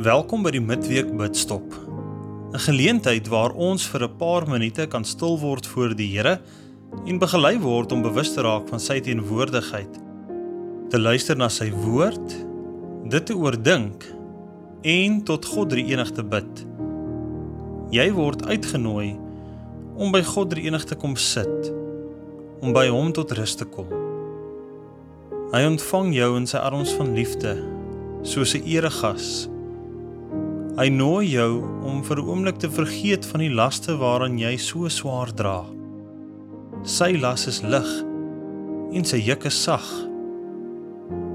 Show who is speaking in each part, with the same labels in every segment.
Speaker 1: Welkom by die midweek bidstop. 'n Geleentheid waar ons vir 'n paar minute kan stil word voor die Here en begelei word om bewus te raak van sy teenwoordigheid. Te luister na sy woord, dit te oordink en tot God drie enig te bid. Jy word uitgenooi om by God drie enig te kom sit, om by hom tot rus te kom. Hy ontvang jou in sy arms van liefde, soos 'n eregas. Hy nooi jou om vir 'n oomblik te vergeet van die laste waaraan jy so swaar dra. Sy las is lig en sy juk is sag.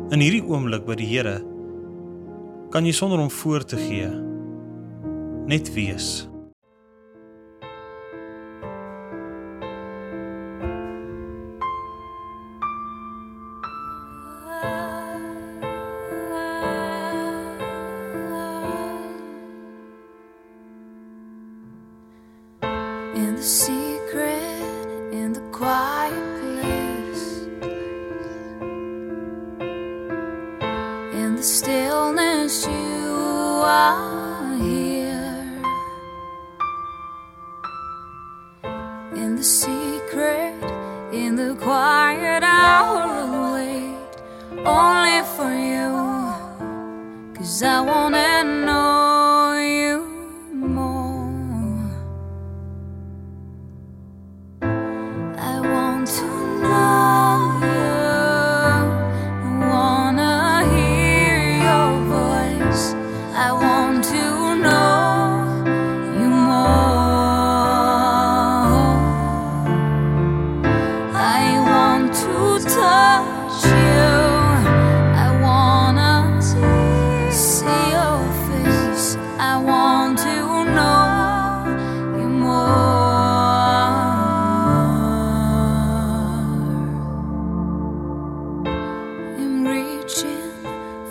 Speaker 1: In hierdie oomblik by die Here kan jy sonder hom voor te gee net wees.
Speaker 2: In the stillness, you are here. In the secret, in the quiet I'll wait only for you. Cause I wanna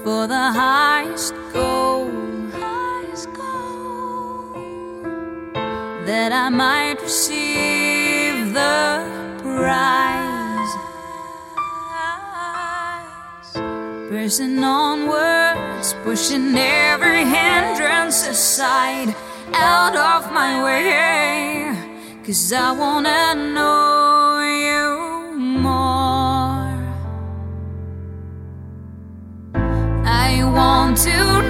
Speaker 2: for the highest goal, highest goal, that I might receive the prize. Pressing onwards, pushing every hindrance aside, out of my way. Cause I wanna know want to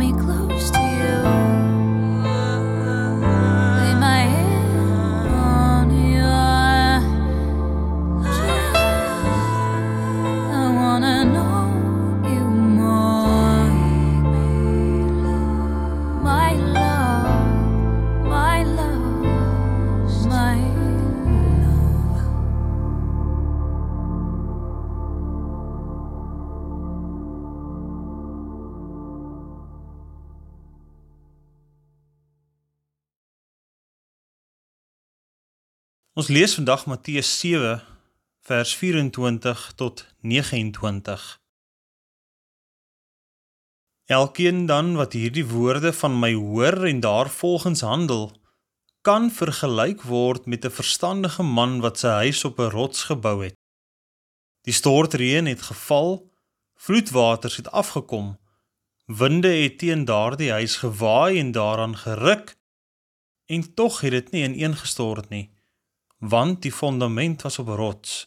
Speaker 2: me close
Speaker 1: Ons lees vandag Matteus 7 vers 24 tot 29. Elkeen dan wat hierdie woorde van my hoor en daarvolgens handel, kan vergelyk word met 'n verstandige man wat sy huis op 'n rots gebou het. Die stortreën het geval, vloedwaters het afgekom, winde het teen daardie huis gewaai en daaraan geruk En tog het dit nie ineengestort nie, want die fondament was op rots.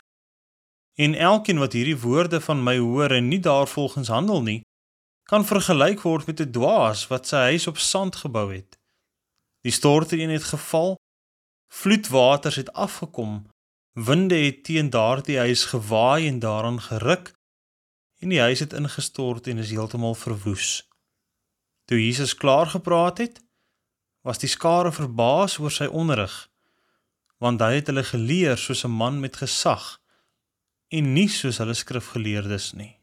Speaker 1: En elkeen wat hierdie woorde van my hoor en nie daarvolgens handel nie, kan vergelyk word met 'n dwaas wat sy huis op sand gebou het. Die stortreën het geval, vloedwaters het afgekom, winde het teen daardie huis gewaai en daaraan geruk en die huis het ingestort en is heeltemal verwoes. Toe Jesus klaar gepraat het, was die skare verbaas oor sy onderrig, want hy het hulle geleer soos 'n man met gesag en nie soos hulle skrifgeleerdes nie.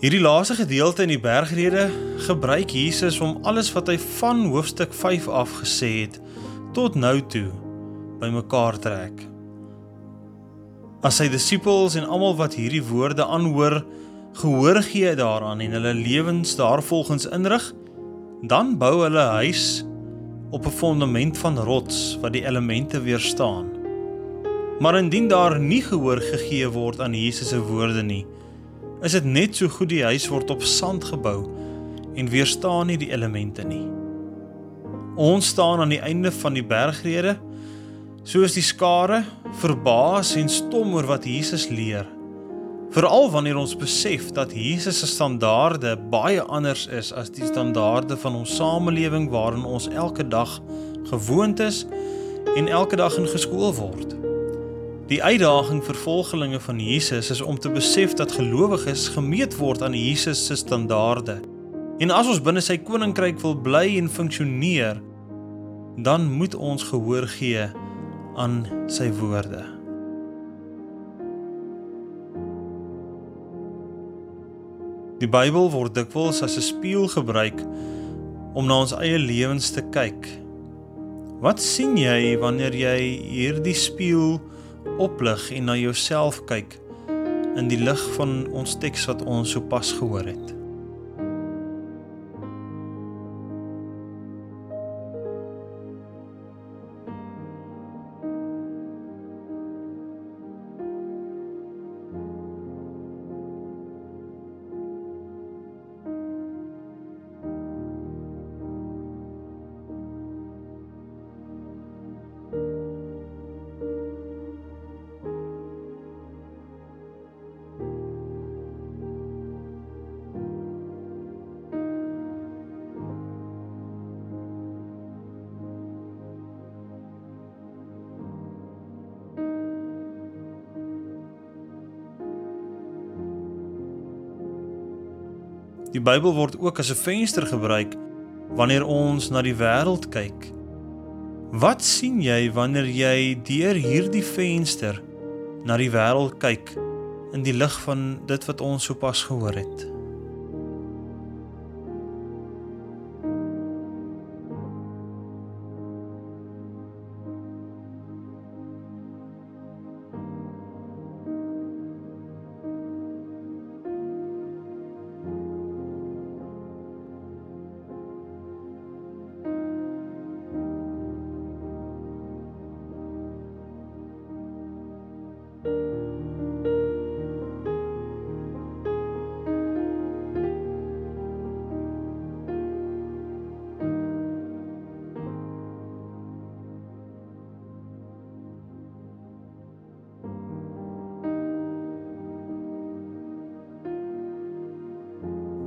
Speaker 1: Hierdie laaste gedeelte in die bergrede gebruik Jesus om alles wat hy van hoofstuk 5 af gesê het tot nou toe bymekaar trek. As sy disippels en almal wat hierdie woorde aanhoor, gehoor gee daaraan en hulle lewens daarvolgens inrig, dan bou hulle huis op 'n fondament van rots wat die elemente weerstaan. Maar indien daar nie gehoor gegee word aan Jesus se woorde nie, is dit net so goed die huis word op sand gebou en weerstaan nie die elemente nie. Ons staan aan die einde van die bergrede soos die skare verbaas en stom oor wat Jesus leer. Veral wanneer ons besef dat Jesus se standaarde baie anders is as die standaarde van ons samelewing waarin ons elke dag gewoond is en elke dag in geskool word. Die uitdaging vir volgelinge van Jesus is om te besef dat gelowiges gemeet word aan Jesus se standaarde. En as ons binne sy koninkryk wil bly en funksioneer, dan moet ons gehoor gee aan sy woorde. Die Bybel word dikwels as 'n spieël gebruik om na ons eie lewens te kyk. Wat sien jy wanneer jy hierdie spieël oplig en na jouself kyk in die lig van ons teks wat ons sopas gehoor het. Die Bybel word ook as 'n venster gebruik wanneer ons na die wêreld kyk. Wat sien jy wanneer jy deur hierdie venster na die wêreld kyk in die lig van dit wat ons sopas gehoor het?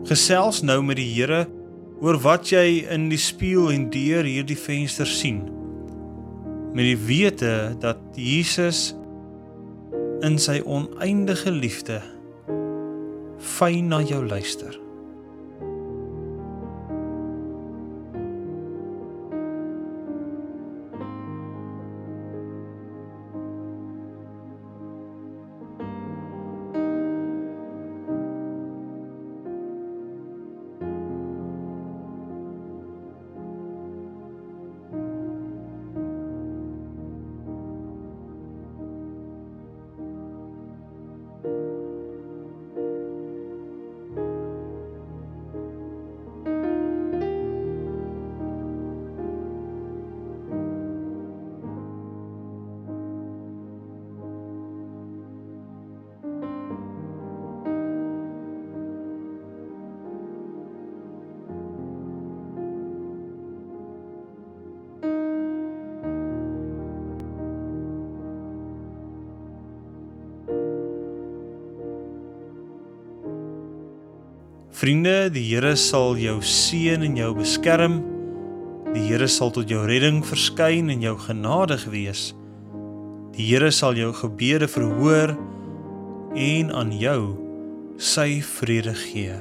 Speaker 1: Gesels nou met die Here oor wat jy in die spieël en deur hierdie venster sien. Met die wete dat Jesus in sy oneindige liefde fyn na jou luister. Vriende, die Here sal jou seën en jou beskerm. Die Here sal tot jou redding verskyn en jou genadig wees. Die Here sal jou gebede verhoor en aan jou sy vrede gee.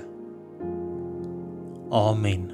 Speaker 1: Amen.